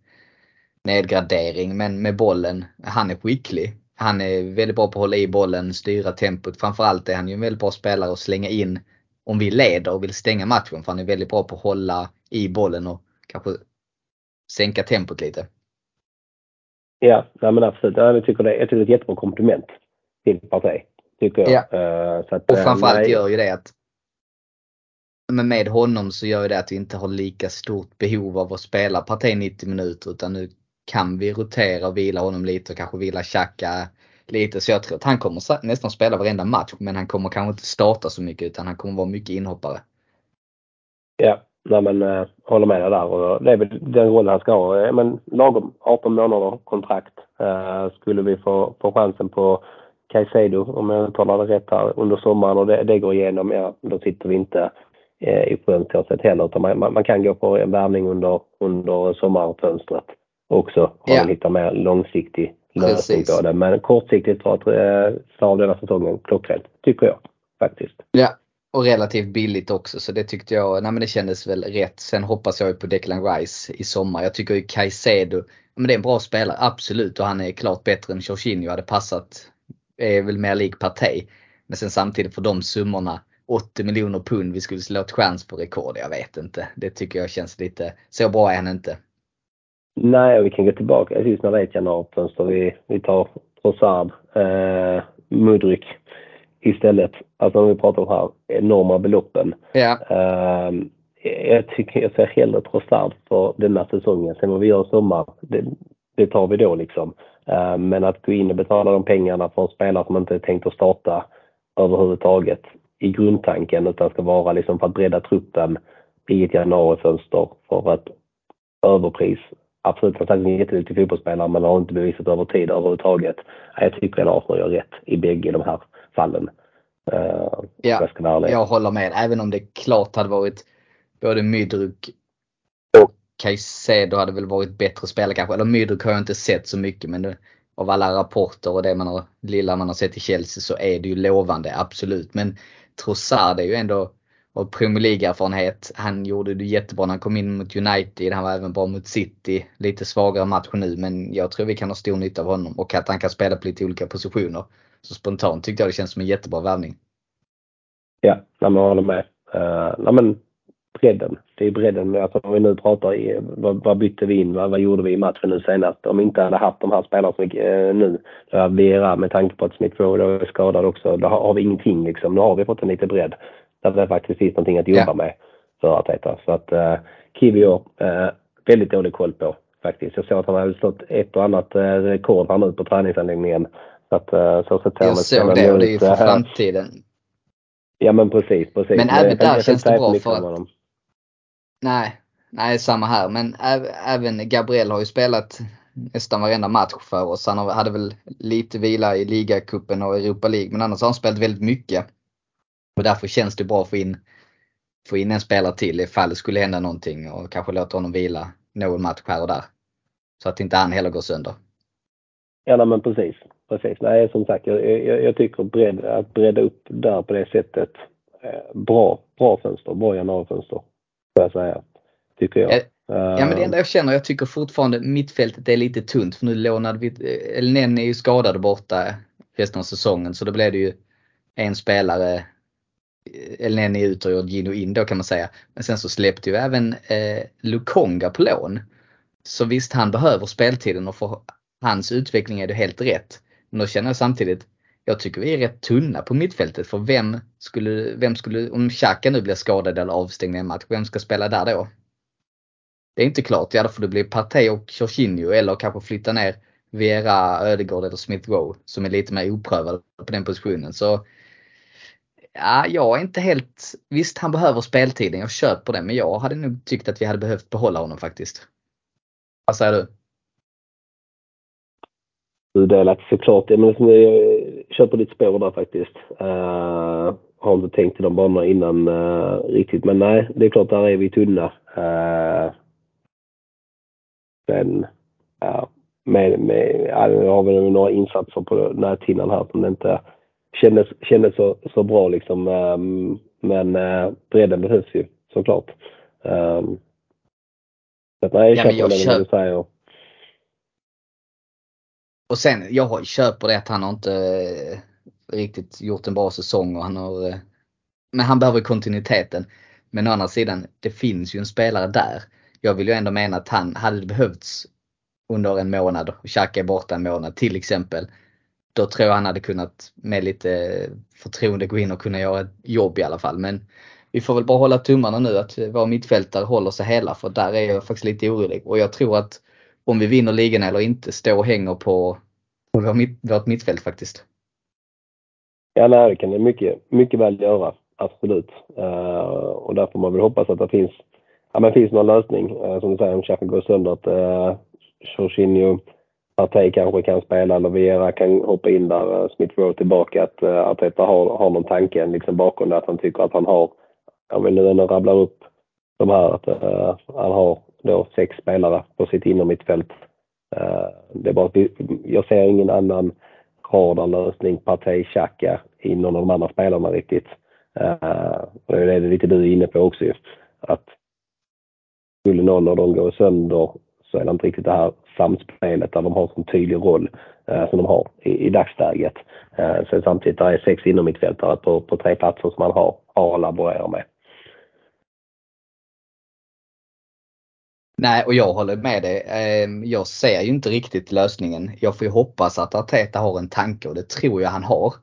nedgradering. Men med bollen, han är skicklig han är väldigt bra på att hålla i bollen, styra tempot. Framförallt är han ju en väldigt bra spelare att slänga in om vi leder och vill stänga matchen. För han är väldigt bra på att hålla i bollen och kanske sänka tempot lite. Ja, nej men absolut. Jag tycker det, jag tycker det är ett jättebra komplement till Partey. Tycker jag. Ja. Uh, så att, och framförallt nej. gör ju det att men med honom så gör det att vi inte har lika stort behov av att spela Partey 90 minuter utan nu kan vi rotera och vila honom lite och kanske vila Xhaka lite. Så jag tror att han kommer nästan spela varenda match men han kommer kanske inte starta så mycket utan han kommer vara mycket inhoppare. Ja, nej men äh, håller med dig där och det är väl den rollen han ska ha. Men lagom 18 månader kontrakt. Äh, skulle vi få, få chansen på Caicedo, om jag uttalar det rätt här, under sommaren och det, det går igenom, ja då sitter vi inte eh, i sjön heller utan man, man, kan gå på en värvning under, under sommarfönstret också. Om ja. man hittar mer långsiktig lösning på det. Men kortsiktigt för att eh, av denna säsongen klockrent, tycker jag faktiskt. Ja, och relativt billigt också så det tyckte jag, nej men det kändes väl rätt. Sen hoppas jag ju på Declan Rice i sommar. Jag tycker ju Caicedo, men det är en bra spelare, absolut. Och han är klart bättre än Jorginho hade passat. Är väl mer lik Partey. Men sen samtidigt för de summorna, 80 miljoner pund, vi skulle slå ett chans på rekord. Jag vet inte. Det tycker jag känns lite, så bra är han inte. Nej, vi kan gå tillbaka just när det är ett januarifönster. Vi, vi tar Trossard, eh, Mudryk istället. Alltså om vi pratar om de här enorma beloppen. Ja. Eh, jag tycker jag ser hellre Trossard för denna säsongen. Sen vad vi gör i sommar, det, det tar vi då liksom. Eh, men att gå in och betala de pengarna för en spelare som inte är tänkt att starta överhuvudtaget i grundtanken utan ska vara liksom för att bredda truppen i ett januarifönster för ett överpris absolut han är en jätteduktig fotbollsspelare men har inte bevisat över tid överhuvudtaget. Jag tycker att Arsenal gör rätt i bägge de här fallen. Uh, ja, jag, jag håller med. Även om det klart hade varit både Mydruk och Caicedo hade väl varit bättre spelare kanske. Eller Mydruk har jag inte sett så mycket men det, av alla rapporter och det man har, lilla man har sett i Chelsea så är det ju lovande, absolut. Men Trossard är ju ändå och Premier League-erfarenhet. Han gjorde det jättebra när han kom in mot United. Han var även bra mot City. Lite svagare match nu men jag tror vi kan ha stor nytta av honom och att han kan spela på lite olika positioner. Så spontant tyckte jag det känns som en jättebra värvning. Ja, jag håller med. Uh, nej, men bredden. Det är bredden, alltså om vi nu pratar i, vad, vad bytte vi in, vad, vad gjorde vi i matchen nu senast? Om vi inte hade haft de här spelarna som eh, nu, Vera med tanke på att Smith Rowe är skadad också, då har, har vi ingenting liksom. Nu har vi fått en lite bredd där det faktiskt finns någonting att jobba ja. med för Arteta. Så att eh, Kivio, eh, väldigt dålig koll på faktiskt. Jag såg att han hade slått ett och annat eh, rekord här nu på träningsanläggningen. Så att, eh, så så jag såg det och det är ju för framtiden. Ja men precis, precis. Men även där känns det bra för att Nej, nej samma här. Men även Gabriel har ju spelat nästan varenda match för oss. Han hade väl lite vila i ligacupen och Europa League men annars har han spelat väldigt mycket. Och därför känns det bra att få in, få in en spelare till ifall det skulle hända någonting och kanske låta honom vila någon match här och där. Så att inte han heller går sönder. Ja nej, men precis. precis. Nej som sagt jag, jag, jag tycker bredd, att bredda upp där på det sättet. Eh, bra, bra fönster, bra januarifönster får jag säga. Tycker jag. Ja men det enda jag känner, jag tycker fortfarande mittfältet är lite tunt för nu lånade vi, Elnen är ju skadad borta resten av säsongen så då blev det ju en spelare, Elneny ut och Gino in då kan man säga. Men sen så släppte ju även eh, Lukonga på lån. Så visst han behöver speltiden och för hans utveckling är det helt rätt. Men då känner jag samtidigt, jag tycker vi är rätt tunna på mittfältet för vem skulle, vem skulle, om Xhaka nu blir skadad eller avstängd i en match, vem ska spela där då? Det är inte klart. Ja, då får det bli Partey och Jorginho eller kanske flytta ner Vera, Ödegård eller Smith Rowe som är lite mer oprövade på den positionen. Så ja, jag är inte helt, visst han behöver speltiden, jag köper det, men jag hade nog tyckt att vi hade behövt behålla honom faktiskt. Vad säger du? Du delat såklart. Jag, menar, jag köper ditt spår där faktiskt. Uh, har inte tänkt i de banorna innan uh, riktigt. Men nej, det är klart, där är vi tunna. Uh, sen, ja, med, med, ja, nu har vi några insatser på näthinnan här som inte kändes, kändes så, så bra liksom. Um, men uh, bredden behövs ju såklart. Um, så att, nej, jag ja, köper det du säger. Och sen, jag köper det att han har inte eh, riktigt gjort en bra säsong och han har eh, Men han behöver kontinuiteten. Men å andra sidan, det finns ju en spelare där. Jag vill ju ändå mena att han, hade behövts under en månad och Xhaka är borta en månad till exempel. Då tror jag han hade kunnat med lite förtroende gå in och kunna göra ett jobb i alla fall. Men vi får väl bara hålla tummarna nu att våra mittfältare håller sig hela för där är jag faktiskt lite orolig. Och jag tror att om vi vinner ligan eller inte står och hänger på, på vår mitt, vårt mittfält faktiskt. Ja, nej, det kan det mycket, mycket väl göra. Absolut. Uh, och där får man väl hoppas att det finns, ja, men finns någon lösning. Uh, som du säger, om Xhaka går sönder, att uh, Jorginho, Partey kanske kan spela eller Vera kan hoppa in där, eh, Smith Rowe tillbaka. Att eh, Arteta har, har någon tanke liksom bakom det, att han tycker att han har, jag vill nu ändå rabblar upp de här, att uh, han har då sex spelare på sitt innermittfält. Uh, det är bara att vi, jag ser ingen annan radarlösning, Partey, Xhaka i någon av de andra spelarna riktigt. Uh, och det är lite du är inne på också ju. Att skulle någon av dem gå sönder så är det inte riktigt det här samspelet där de har en tydlig roll eh, som de har i, i dagsläget. Eh, sen samtidigt där är sex innermittfältare på, på tre platser som man har, har att laborera med. Nej, och jag håller med dig. Ehm, jag ser ju inte riktigt lösningen. Jag får ju hoppas att Arteta har en tanke och det tror jag han har.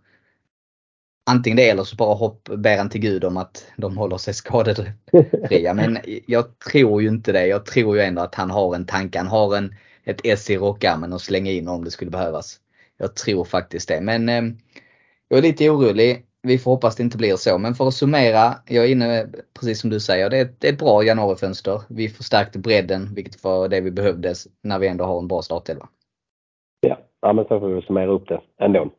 Antingen det eller så bara hopp, ber han till Gud om att de håller sig skadefria. Men jag tror ju inte det. Jag tror ju ändå att han har en tanke. Han har en, ett S i rockarmen att slänga in om det skulle behövas. Jag tror faktiskt det. Men eh, jag är lite orolig vi får hoppas det inte blir så. Men för att summera, jag är inne precis som du säger, det är ett, det är ett bra januarifönster. Vi förstärkte bredden, vilket var det vi behövde när vi ändå har en bra startelva. Ja, ja men så får vi summera upp det ändå.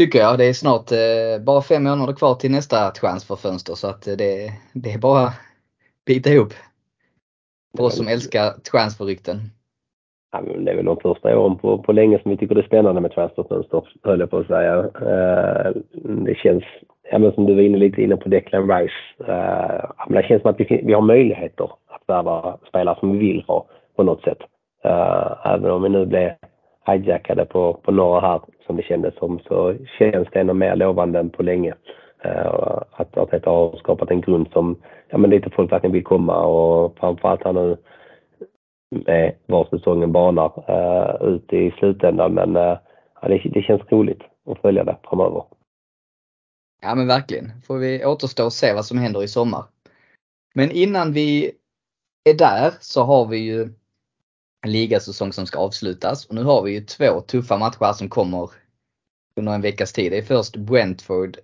Tycker jag. Det är snart eh, bara fem månader kvar till nästa chans för fönster så att det, det är bara bita ihop. För oss som älskar transferrykten ja, det är väl de första åren på, på länge som vi tycker det är spännande med transferfönster, höll jag på att säga. Uh, det känns, ja, men som du var inne lite inne på Declan Rice, uh, men det känns som att vi, vi har möjligheter att värva spelare som vi vill ha på något sätt. Uh, även om vi nu blev hijackade på, på några här som det kändes som så känns det ännu mer lovande än på länge. Uh, att Arteta har skapat en grund som ja, men lite folk verkligen vill komma och framförallt han nu med var säsongen banar uh, ut i slutändan. Men uh, ja, det, det känns roligt att följa det framöver. Ja men verkligen. Får vi återstå och se vad som händer i sommar. Men innan vi är där så har vi ju ligasäsong som ska avslutas och nu har vi ju två tuffa matcher som kommer under en veckas tid. Det är först Brentford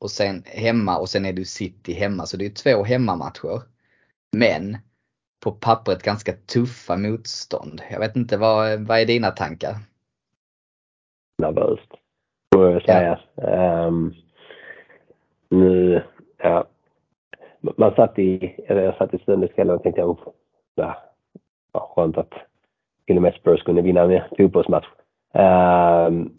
och sen hemma och sen är det City hemma. Så det är två hemmamatcher. Men på pappret ganska tuffa motstånd. Jag vet inte, vad, vad är dina tankar? Nervöst, får jag säga. Ja. Um, nu, ja. Man satt i, eller jag satt i söndagskvällen och tänkte, ja, ja, skönt att till och med Spurs kunde vinna en fotbollsmatch. Um,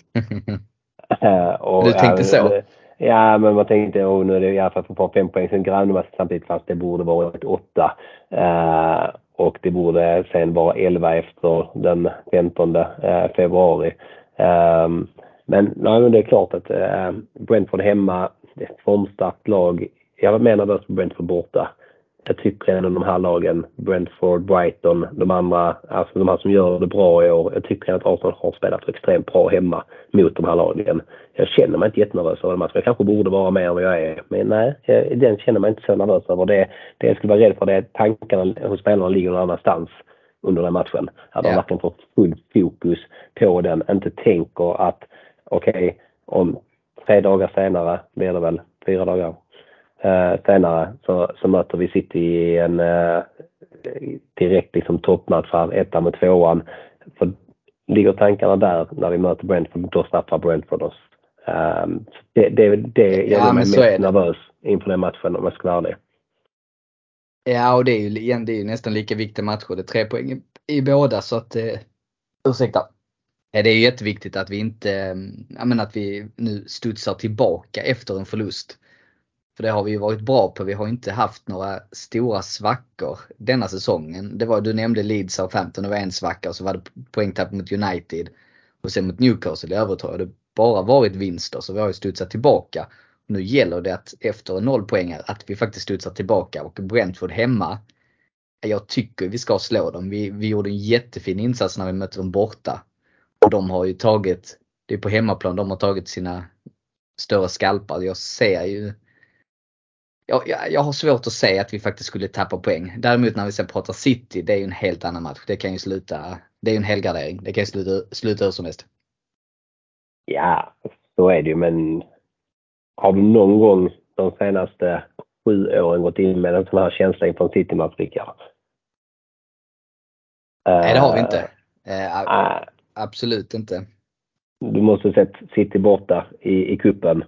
och, du tänkte så? Ja, men man tänkte oh, nu är det i alla fall för fem poäng. Sen grannar man samtidigt fast det borde varit åtta. Uh, och det borde sen vara elva efter den 15 uh, februari. Um, men, nej, det är klart att uh, Brentford hemma, det är ett formstarkt lag. Jag var mer nervös på Brentford borta jag tycker ändå de här lagen, Brentford, Brighton, de andra, alltså de här som gör det bra i år. Jag tycker att Arsenal har spelat extremt bra hemma mot de här lagen. Jag känner mig inte jättenervös över den matchen. Jag kanske borde vara mer än vad jag är. Men nej, den känner mig inte så nervös över. Det, det jag skulle vara rädd för det är att tankarna hos spelarna ligger någon annanstans under den matchen. Att de yeah. verkligen får full fokus på den. Inte tänker att okej, okay, om tre dagar senare blir det väl fyra dagar eh, senare så, så möter vi City i en eh, direkt liksom toppmatch här, ettan med tvåan. För ligger tankarna där när vi möter Brentford, då straffar Brentford oss. Um, det, det, det gör ja, mig mest nervös inför den matchen om jag ska vara ärlig. Ja, och det är ju, igen, det är ju nästan lika viktiga matcher. Det är tre poäng i, i båda så att, eh, ursäkta. Det är jätteviktigt att vi inte, jag menar att vi nu studsar tillbaka efter en förlust. För det har vi ju varit bra på. Vi har inte haft några stora svackor denna säsongen. Det var, du nämnde Leeds och 15 det var en svacka och så var det poängtapp mot United. Och sen mot Newcastle i övrigt har det bara varit vinster så vi har ju studsat tillbaka. Nu gäller det att efter noll poäng att vi faktiskt studsar tillbaka och Brentford hemma. Jag tycker vi ska slå dem. Vi, vi gjorde en jättefin insats när vi mötte dem borta. Och de har ju tagit, det är på hemmaplan de har tagit sina större skalpar. Jag ser ju jag, jag, jag, har svårt att säga att vi faktiskt skulle tappa poäng. Däremot när vi sen pratar City, det är ju en helt annan match. Det kan ju sluta, det är ju en helgardering. Det kan ju sluta, sluta hur som helst. Ja, så är det ju men har du någon gång de senaste sju åren gått in med en sån här känsla inför en City-match, Rickard? Nej, det har vi inte. Uh, uh, absolut inte. Du måste sett City borta i, i kuppen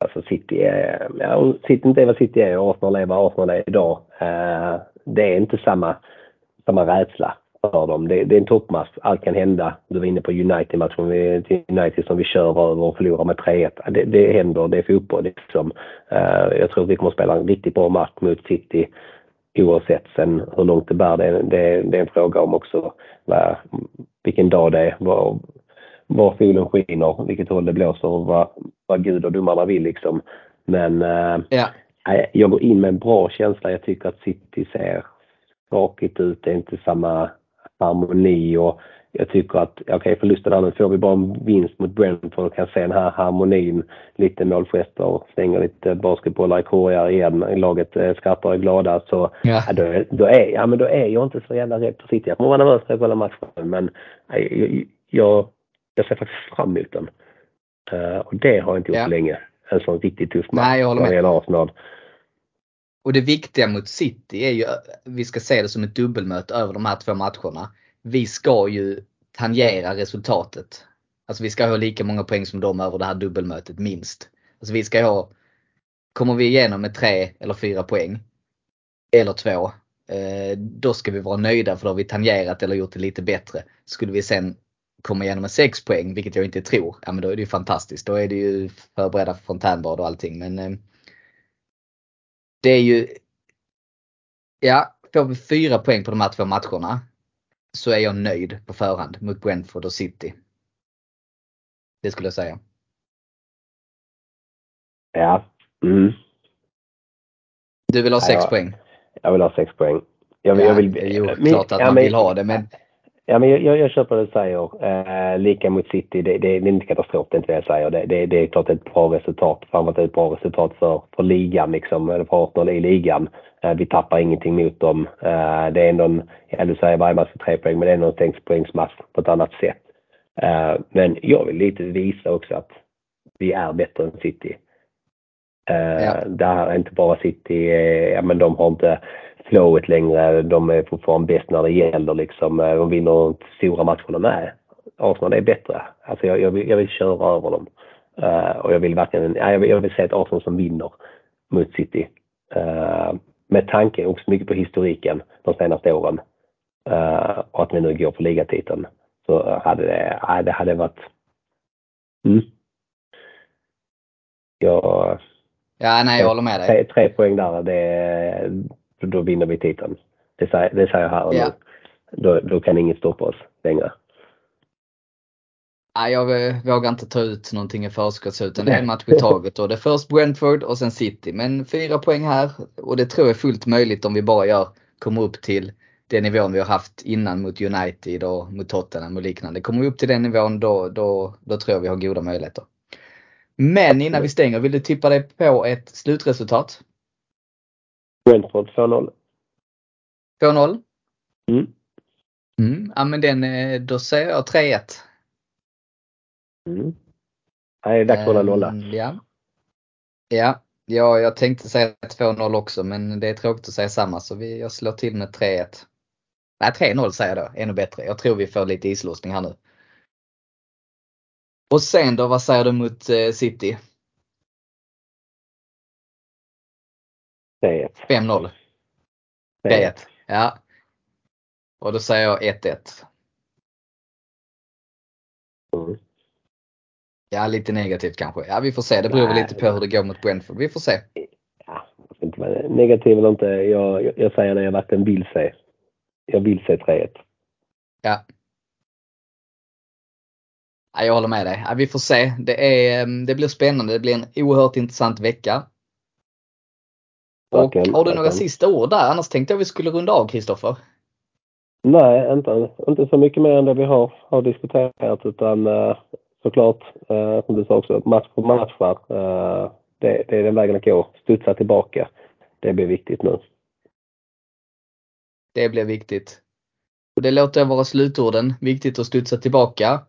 Alltså City är, ja, City inte är vad City är och Arsenal är vad Arsenal är idag. Eh, det är inte samma, samma rädsla för dem. Det, det är en toppmatch. Allt kan hända. Du var inne på United-matchen. United som vi kör över och förlorar med 3-1. Det, det händer. Det är fotboll liksom. Eh, jag tror vi kommer att spela en riktigt bra match mot City oavsett sen hur långt det bär. Det, det, det är en fråga om också vad, vilken dag det är. Vad, var solen skiner, vilket håll det blåser och vad, vad Gud och domarna vill liksom. Men eh, ja. jag går in med en bra känsla. Jag tycker att City ser skakigt ut. Det är inte samma harmoni och jag tycker att, okej okay, förlusten här nu får vi bara en vinst mot Brentford och kan se den här harmonin. Lite målgester, stänger lite basketbollar i korgar igen. Laget eh, skrattar och är glada. Så ja. då, då, är, ja, men då är jag inte så jävla rädd för City. Jag kommer vara nervös när jag kollar matchen men jag, jag, jag ser faktiskt fram emot den. Uh, och det har jag inte gjort ja. länge. En sån riktigt tuff match. Nej, jag håller med. Arsenal. Och det viktiga mot City är ju, vi ska se det som ett dubbelmöte över de här två matcherna. Vi ska ju tangera resultatet. Alltså vi ska ha lika många poäng som dem över det här dubbelmötet minst. Alltså vi ska ha, kommer vi igenom med tre eller fyra poäng, eller två, eh, då ska vi vara nöjda för då har vi tangerat eller gjort det lite bättre. Skulle vi sen komma igenom med 6 poäng, vilket jag inte tror, ja men då är det ju fantastiskt. Då är det ju förberedda för fontänbad och allting. Men eh, det är ju, ja, får vi 4 poäng på de här två matcherna så är jag nöjd på förhand mot Brentford och City. Det skulle jag säga. Ja, Mm. Du vill ha Ja, 6 ja. poäng? Jag vill ha sex poäng. Jag vill, Ja, jag vill, ju men- klart att ja, man men- vill ha det, men Ja, men jag, jag, jag köper det du säger. Eh, lika mot City, det, det, det är inte katastrof, det är inte det jag säger. Det, det, det är klart ett bra resultat. Framförallt ett bra resultat för, för ligan, liksom, eller för Arsenal i ligan. Eh, vi tappar ingenting mot dem. Eh, det är ändå en, ja, du säger varje match för tre poäng, men det är ändå en sexpoängsmatch på ett annat sätt. Eh, men jag vill lite visa också att vi är bättre än City. Eh, Ja. Det här är inte bara City, eh, ja, men de har inte flowet längre. De är fortfarande bäst när det gäller liksom. Eh, De vinner stora matcherna. Nej, Arsenal är bättre. Alltså jag, jag, vill, jag vill köra över dem. Eh, och jag vill verkligen, ja, jag vill, jag vill se ett Arsenal som vinner mot City. Eh, med tanke också mycket på historiken de senaste åren. Eh, och att vi nu går för ligatiteln. Så hade det, ja, det hade varit... Mm. Jag, ja, nej, jag håller med dig. tre, tre poäng där, det, då vinner vi titeln. Det säger, det säger jag här och Ja. nu. Då, då kan inget stoppa oss längre. Nej, jag vågar inte ta ut någonting i förskottshuten. Det är en match i taget. Och det är först Brentford och sen City. Men fyra poäng här och det tror jag är fullt möjligt om vi bara gör, kommer upp till den nivån vi har haft innan mot United och mot Tottenham och liknande. Kommer vi upp till den nivån då, då, då tror jag vi har goda möjligheter. Men innan vi stänger, vill du tippa dig på ett slutresultat? Brentford 2-0. 2-0? Mm. Mm, ja men den, eh, då säger jag 3-1. Mm. Nej, dags att hålla nolla. Ehm, Ja. Ja, ja, jag tänkte säga 2-0 också men det är tråkigt att säga samma så vi, jag slår till med 3-1. Nej 3-0 säger jag då, ännu bättre. Jag tror vi får lite islossning här nu. Och sen då, vad säger du mot eh, City? 3-1. 5-0? 3-1. Ja. Och då säger jag 1-1. Mm. Ja, lite negativt kanske. Ja, vi får se. Det beror väl lite på hur det går mot Brentford. Vi får se. Ja, inte vara negativ eller inte. Jag, jag, jag säger det jag verkligen vill se. Jag vill se 3-1. Ja. Ja, jag håller med dig. Ja, vi får se. Det, är, det blir spännande. Det blir en oerhört intressant vecka. Och har du några sista ord där? Annars tänkte jag vi skulle runda av Kristoffer. Nej, inte, inte så mycket mer än det vi har, har diskuterat utan eh, såklart, eh, som du sa också, match på match. Eh, det, det är den vägen att gå. Studsa tillbaka. Det blir viktigt nu. Det blir viktigt. Och det låter jag vara slutorden. Viktigt att studsa tillbaka.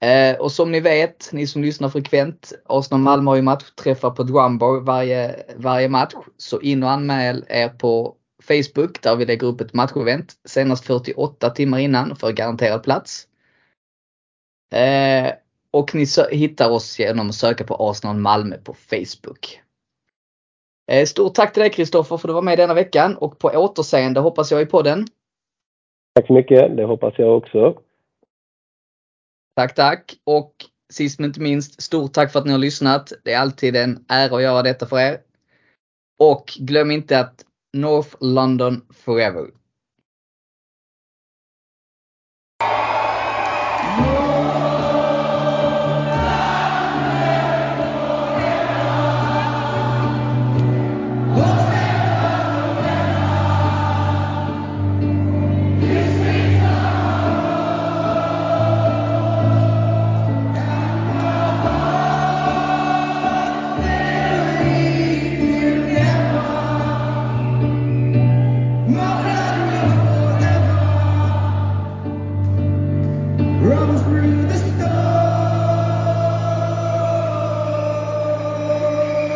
Eh, och som ni vet, ni som lyssnar frekvent, Arsenal Malmö har ju matchträffar på Drumbar varje, varje match. Så in och anmäl er på Facebook där vi lägger upp ett matchevent senast 48 timmar innan för garanterad plats. Eh, och ni hittar oss genom att söka på Arsenal Malmö på Facebook. Eh, stort tack till dig Kristoffer för att du var med denna veckan och på återseende hoppas jag i podden. Tack så mycket. Det hoppas jag också. Tack, tack. Och sist men inte minst, stort tack för att ni har lyssnat. Det är alltid en ära att göra detta för er. Och glöm inte att North London Forever.